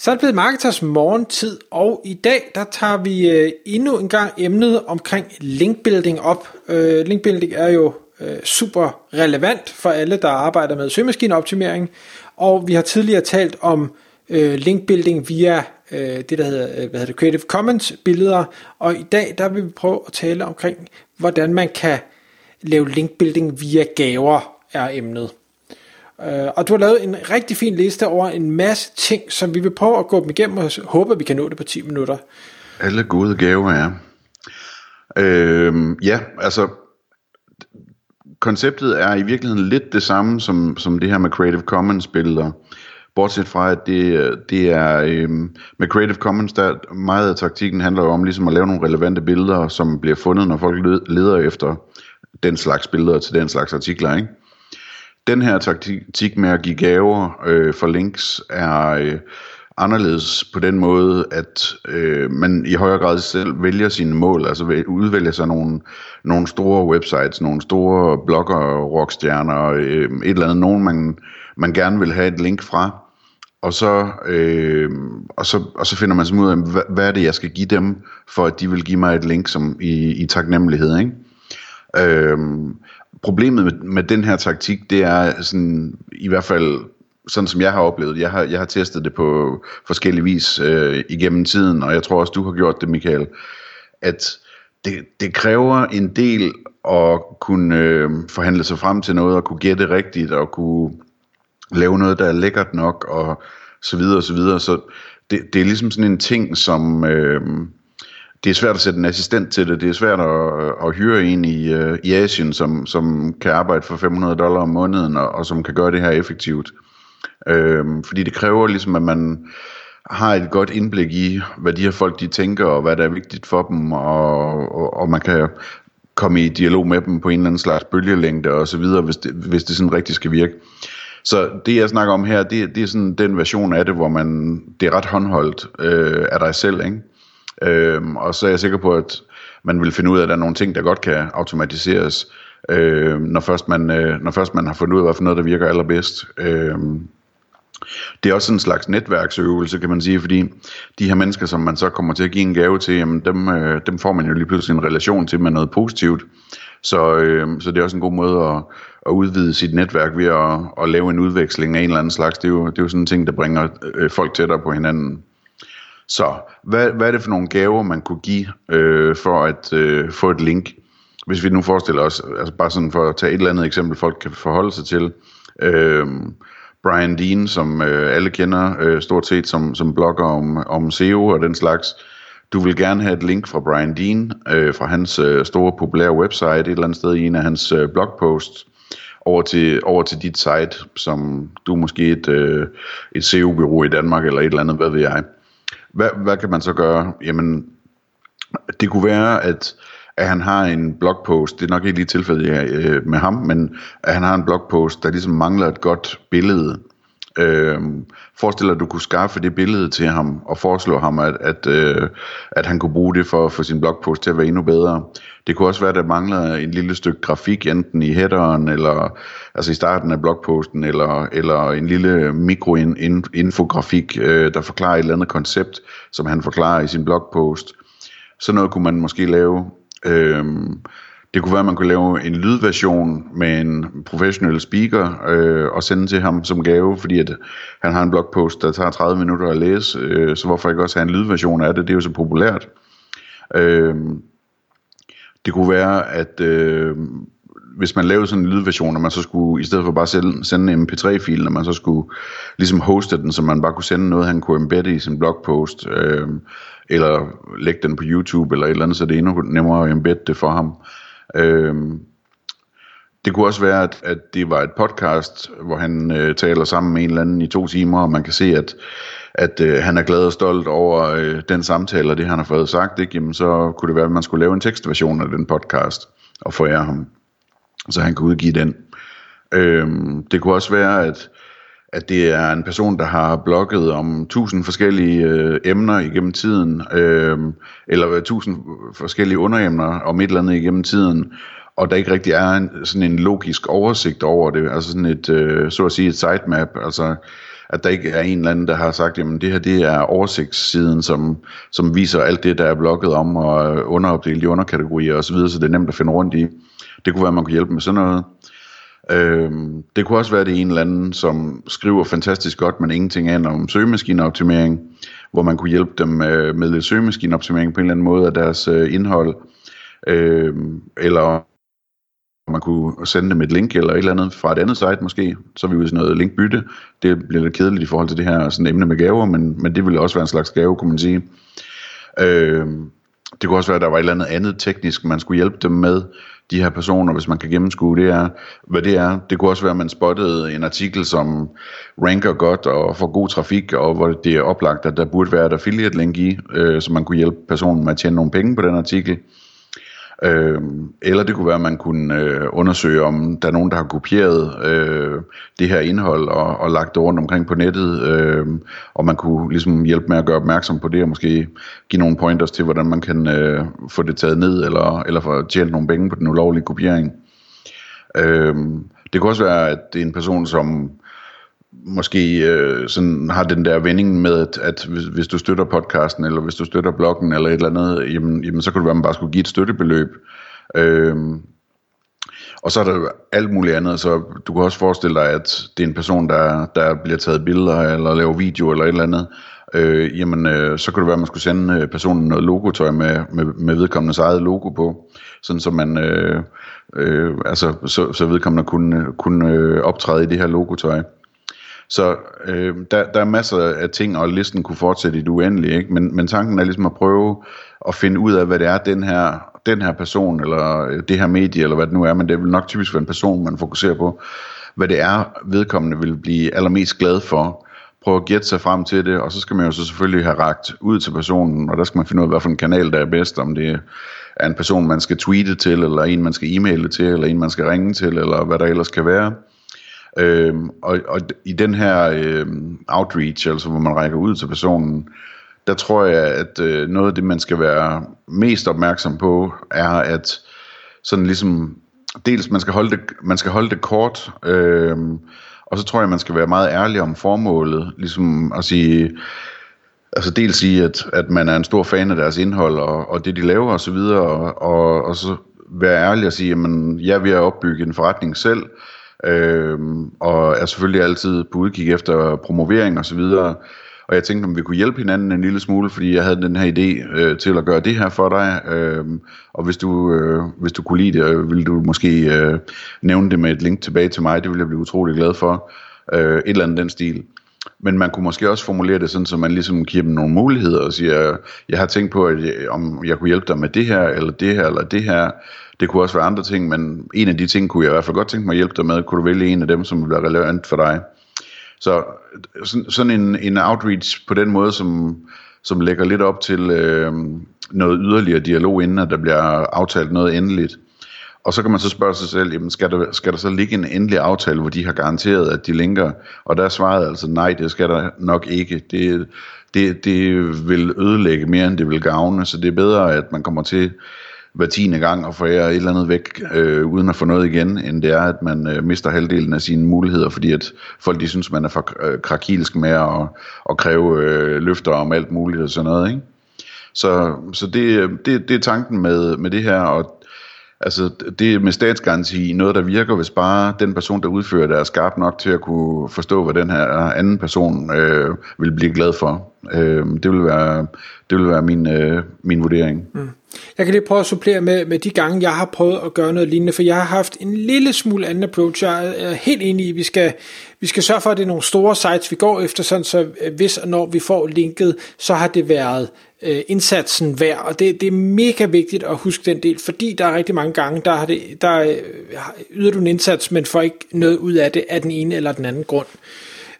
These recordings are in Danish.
Så er det blevet Marketers morgentid, og i dag der tager vi øh, endnu en gang emnet omkring linkbuilding op. Øh, linkbuilding er jo øh, super relevant for alle, der arbejder med søgemaskineoptimering, og vi har tidligere talt om øh, linkbuilding via øh, det, der hedder, øh, hvad hedder det, Creative Commons billeder, og i dag der vil vi prøve at tale omkring, hvordan man kan lave linkbuilding via gaver, er emnet. Øh, og du har lavet en rigtig fin liste over en masse ting, som vi vil prøve at gå dem igennem, og håber, vi kan nå det på 10 minutter. Alle gode gaver er. Øh, ja, altså konceptet er i virkeligheden lidt det samme som, som det her med Creative Commons billeder. Bortset fra, at det, det er øh, med Creative Commons, der meget af taktikken handler jo om ligesom at lave nogle relevante billeder, som bliver fundet, når folk leder efter den slags billeder til den slags artikler, ikke? Den her taktik med at give gaver øh, for links er øh, anderledes på den måde, at øh, man i højere grad selv vælger sine mål, altså udvælger sig nogle, nogle store websites, nogle store blogger, rockstjerner, øh, et eller andet, nogen man, man gerne vil have et link fra, og så, øh, og så, og så finder man sig ud af, hvad, hvad er det, jeg skal give dem, for at de vil give mig et link som i, i taknemmelighed, ikke? Øhm, problemet med, med den her taktik, det er sådan, i hvert fald sådan som jeg har oplevet Jeg har, jeg har testet det på forskellige vis øh, igennem tiden, og jeg tror også, du har gjort det, Michael, at det, det kræver en del at kunne øh, forhandle sig frem til noget, og kunne gætte rigtigt, og kunne lave noget, der er lækkert nok, og så videre, og så videre. Så det, det er ligesom sådan en ting, som... Øh, det er svært at sætte en assistent til det. Det er svært at, at hyre en i, uh, i Asien, som, som kan arbejde for 500 dollar om måneden, og, og som kan gøre det her effektivt. Øhm, fordi det kræver ligesom, at man har et godt indblik i, hvad de her folk de tænker, og hvad der er vigtigt for dem, og, og, og man kan komme i dialog med dem på en eller anden slags bølgelængde og så videre, hvis det, hvis det sådan rigtig skal virke. Så det jeg snakker om her, det, det er sådan den version af det, hvor man, det er ret håndholdt øh, af dig selv, ikke? Øhm, og så er jeg sikker på, at man vil finde ud af, at der er nogle ting, der godt kan automatiseres, øh, når, først man, øh, når først man har fundet ud af, hvad for noget, der virker allerbedst. Øh, det er også en slags netværksøvelse, kan man sige, fordi de her mennesker, som man så kommer til at give en gave til, jamen dem, øh, dem får man jo lige pludselig en relation til med noget positivt. Så, øh, så det er også en god måde at, at udvide sit netværk ved at, at lave en udveksling af en eller anden slags. Det er jo, det er jo sådan en ting, der bringer øh, folk tættere på hinanden. Så hvad, hvad er det for nogle gaver, man kunne give øh, for at øh, få et link? Hvis vi nu forestiller os, altså bare sådan for at tage et eller andet eksempel, folk kan forholde sig til. Øh, Brian Dean, som øh, alle kender øh, stort set som, som blogger om, om SEO og den slags. Du vil gerne have et link fra Brian Dean, øh, fra hans øh, store populære website, et eller andet sted i en af hans øh, blogposts, over til, over til dit site, som du er måske et, øh, et SEO-bureau i Danmark, eller et eller andet, hvad ved jeg. Hvad, hvad kan man så gøre? Jamen, det kunne være, at, at han har en blogpost, det er nok ikke lige tilfældet øh, med ham, men at han har en blogpost, der ligesom mangler et godt billede. Øh, forestil dig, at du kunne skaffe det billede til ham, og foreslå ham, at, at, øh, at han kunne bruge det for at få sin blogpost til at være endnu bedre. Det kunne også være, at der mangler en lille stykke grafik, enten i headeren, eller altså i starten af blogposten, eller, eller en lille mikroinfografik, øh, der forklarer et eller andet koncept, som han forklarer i sin blogpost. Så noget kunne man måske lave. Øh, det kunne være, at man kunne lave en lydversion med en professionel speaker øh, og sende til ham som gave, fordi at han har en blogpost, der tager 30 minutter at læse, øh, så hvorfor ikke også have en lydversion af det? Det er jo så populært. Øh, det kunne være, at øh, hvis man lavede sådan en lydversion, og man så skulle, i stedet for bare sende, sende en mp3-fil, når man så skulle ligesom hoste den, så man bare kunne sende noget, han kunne embedde i sin blogpost, øh, eller lægge den på YouTube, eller et eller andet, så det er endnu nemmere at embedde det for ham. Øh, Øhm, det kunne også være, at, at det var et podcast, hvor han øh, taler sammen med en eller anden i to timer, og man kan se, at, at øh, han er glad og stolt over øh, den samtale, og det han har fået sagt, ikke? Jamen, så kunne det være, at man skulle lave en tekstversion af den podcast, og forære ham, så han kunne udgive den. Øhm, det kunne også være, at, at det er en person, der har blogget om tusind forskellige øh, emner igennem tiden, øh, eller øh, tusind forskellige underemner om et eller andet igennem tiden, og der ikke rigtig er en, sådan en logisk oversigt over det, altså sådan et, øh, så at sige et sitemap, altså at der ikke er en eller anden, der har sagt, jamen det her det er oversigtssiden, som, som viser alt det, der er blogget om, og øh, underopdelt i underkategorier osv., så, så det er nemt at finde rundt i. Det kunne være, at man kunne hjælpe med sådan noget. Øh, det kunne også være det en eller anden, som skriver fantastisk godt, men ingenting aner om søgemaskineoptimering, hvor man kunne hjælpe dem øh, med lidt søgemaskineoptimering på en eller anden måde af deres øh, indhold. Øh, eller man kunne sende dem et link eller et eller andet fra et andet site måske, så er vi ude i noget linkbytte. Det bliver lidt kedeligt i forhold til det her sådan emne med gaver, men, men det ville også være en slags gave, kunne man sige. Øh, det kunne også være, at der var et eller andet andet teknisk, man skulle hjælpe dem med, de her personer, hvis man kan gennemskue det er, hvad det er. Det kunne også være, at man spottede en artikel, som ranker godt og får god trafik, og hvor det er oplagt, at der burde være et affiliate link i, øh, så man kunne hjælpe personen med at tjene nogle penge på den artikel. Øh, eller det kunne være, at man kunne øh, undersøge, om der er nogen, der har kopieret øh, det her indhold og, og lagt det rundt omkring på nettet, øh, og man kunne ligesom hjælpe med at gøre opmærksom på det, og måske give nogle pointers til, hvordan man kan øh, få det taget ned, eller, eller få tjent nogle penge på den ulovlige kopiering. Øh, det kunne også være, at det er en person, som måske øh, sådan har den der vending med, at, at hvis, hvis du støtter podcasten, eller hvis du støtter bloggen, eller et eller andet, jamen, jamen så kan det være, at man bare skulle give et støttebeløb. Øh, og så er der alt muligt andet, så du kan også forestille dig, at det er en person, der, der bliver taget billeder, eller laver video, eller et eller andet, øh, jamen øh, så kunne det være, at man skulle sende øh, personen noget logotøj med, med, med vedkommendes eget logo på, sådan så man, øh, øh, altså så, så vedkommende kunne, kunne øh, optræde i det her logotøj. Så øh, der, der er masser af ting, og listen kunne fortsætte i det uendelige, ikke? Men, men tanken er ligesom at prøve at finde ud af, hvad det er, den her, den her person, eller øh, det her medie, eller hvad det nu er, men det vil nok typisk være en person, man fokuserer på, hvad det er, vedkommende vil blive allermest glad for, prøve at gætte sig frem til det, og så skal man jo så selvfølgelig have ragt ud til personen, og der skal man finde ud af, hvad for en kanal, der er bedst, om det er en person, man skal tweete til, eller en, man skal e-maile til, eller en, man skal ringe til, eller hvad der ellers kan være. Øhm, og, og i den her øhm, outreach, altså hvor man rækker ud til personen, der tror jeg, at øh, noget af det, man skal være mest opmærksom på, er at sådan ligesom, dels man skal holde det, man skal holde det kort, øhm, og så tror jeg, man skal være meget ærlig om formålet, ligesom at sige, altså dels sige, at, at man er en stor fan af deres indhold, og, og det de laver osv., og, og, og så være ærlig og sige, jamen, jeg vil opbygge en forretning selv, Øhm, og er selvfølgelig altid på udkig efter promovering og så videre. Og jeg tænkte, om vi kunne hjælpe hinanden en lille smule, fordi jeg havde den her idé øh, til at gøre det her for dig. Øh, og hvis du, øh, hvis du kunne lide det, øh, ville du måske øh, nævne det med et link tilbage til mig. Det ville jeg blive utrolig glad for. Øh, et eller andet den stil. Men man kunne måske også formulere det sådan, så man ligesom giver dem nogle muligheder og siger, jeg har tænkt på, at jeg, om jeg kunne hjælpe dig med det her, eller det her, eller det her. Det kunne også være andre ting, men en af de ting kunne jeg i hvert fald godt tænke mig at hjælpe dig med. Kunne du vælge en af dem, som bliver relevant for dig? Så sådan en, en outreach på den måde, som, som lægger lidt op til øh, noget yderligere dialog, inden at der bliver aftalt noget endeligt. Og så kan man så spørge sig selv, jamen skal, der, skal der så ligge en endelig aftale, hvor de har garanteret, at de linker? Og der svarede altså, nej, det skal der nok ikke. Det, det, det vil ødelægge mere, end det vil gavne, så det er bedre, at man kommer til hver tiende gang og forærer et eller andet væk, øh, uden at få noget igen, end det er, at man øh, mister halvdelen af sine muligheder, fordi at folk de synes, man er for øh, krakilsk med at, at kræve øh, løfter om alt muligt og sådan noget. Ikke? Så, så det, det, det er tanken med, med det her, og Altså det med statsgaranti, noget der virker, hvis bare den person, der udfører det, er skarp nok til at kunne forstå, hvad den her anden person øh, vil blive glad for. Øh, det vil være, det vil være min, øh, min vurdering. Mm. Jeg kan lige prøve at supplere med, med de gange, jeg har prøvet at gøre noget lignende, for jeg har haft en lille smule anden approach. Jeg er helt enig i, at vi skal, vi skal sørge for, at det er nogle store sites, vi går efter, sådan så øh, hvis og når vi får linket, så har det været øh, indsatsen værd, og det, det er mega vigtigt at huske den del, fordi der er rigtig mange gange, der, har det, der øh, yder du en indsats, men får ikke noget ud af det af den ene eller den anden grund. Øh,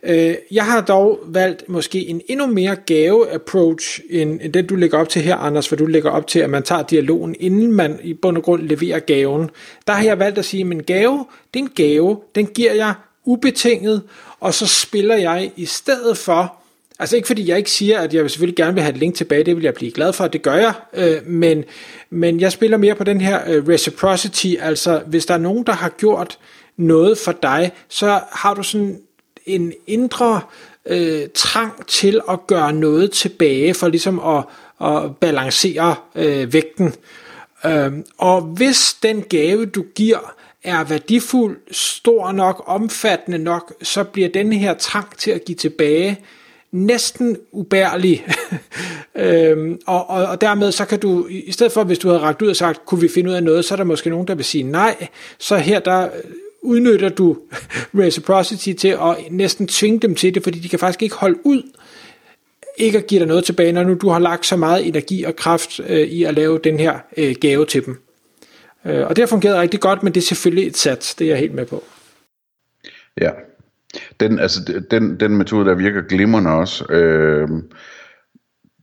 Øh, jeg har dog valgt måske en endnu mere gave-approach, end, end den du lægger op til her, Anders, for du lægger op til, at man tager dialogen, inden man i bund og grund leverer gaven. Der har jeg valgt at sige, at en gave, det er en gave, den giver jeg ubetinget, og så spiller jeg i stedet for, altså ikke fordi jeg ikke siger, at jeg selvfølgelig gerne vil have et link tilbage, det vil jeg blive glad for, det gør jeg, øh, men, men jeg spiller mere på den her øh, reciprocity, altså hvis der er nogen, der har gjort noget for dig, så har du sådan en indre øh, trang til at gøre noget tilbage, for ligesom at, at balancere øh, vægten. Øh, og hvis den gave, du giver, er værdifuld, stor nok, omfattende nok, så bliver den her trang til at give tilbage næsten ubærlig. øhm, og, og, og dermed så kan du, i stedet for hvis du havde ragt ud og sagt, kunne vi finde ud af noget, så er der måske nogen, der vil sige nej. Så her der udnytter du reciprocity til at næsten tvinge dem til det, fordi de kan faktisk ikke holde ud ikke at give dig noget tilbage, når nu du har lagt så meget energi og kraft øh, i at lave den her øh, gave til dem. Øh, og det har fungeret rigtig godt, men det er selvfølgelig et sats, det er jeg helt med på. Ja, den, altså, den, den metode, der virker glimrende også, øh,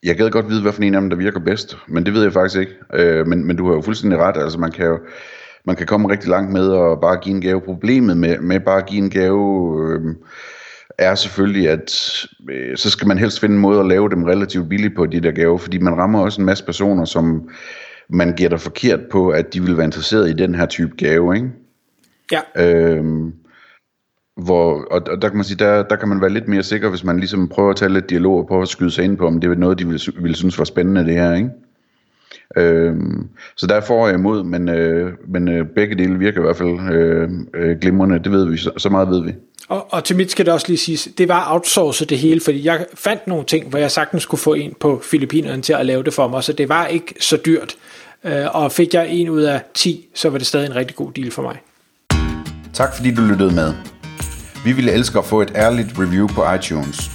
jeg gad godt vide, hvad for en af dem, der virker bedst, men det ved jeg faktisk ikke. Øh, men, men du har jo fuldstændig ret, altså man kan jo, man kan komme rigtig langt med at bare give en gave. Problemet med, med bare at give en gave øh, er selvfølgelig, at øh, så skal man helst finde en måde at lave dem relativt billigt på de der gaver, fordi man rammer også en masse personer, som man gætter forkert på, at de vil være interesseret i den her type gave, ikke? Ja. Øhm, hvor, og, og der kan man sige, der, der kan man være lidt mere sikker, hvis man ligesom prøver at tage lidt dialog og prøver at skyde sig ind på, om det er noget, de vil, vil synes var spændende det her, ikke? Øhm, så der får jeg imod, men, øh, men øh, begge dele virker i hvert fald øh, øh, glimrende, det ved vi, så, så meget ved vi. Og, og til mit skal det også lige siges, det var outsourcet det hele, fordi jeg fandt nogle ting, hvor jeg sagtens skulle få en på Filippinerne til at lave det for mig, så det var ikke så dyrt. Øh, og fik jeg en ud af 10, så var det stadig en rigtig god deal for mig. Tak fordi du lyttede med. Vi ville elske at få et ærligt review på iTunes.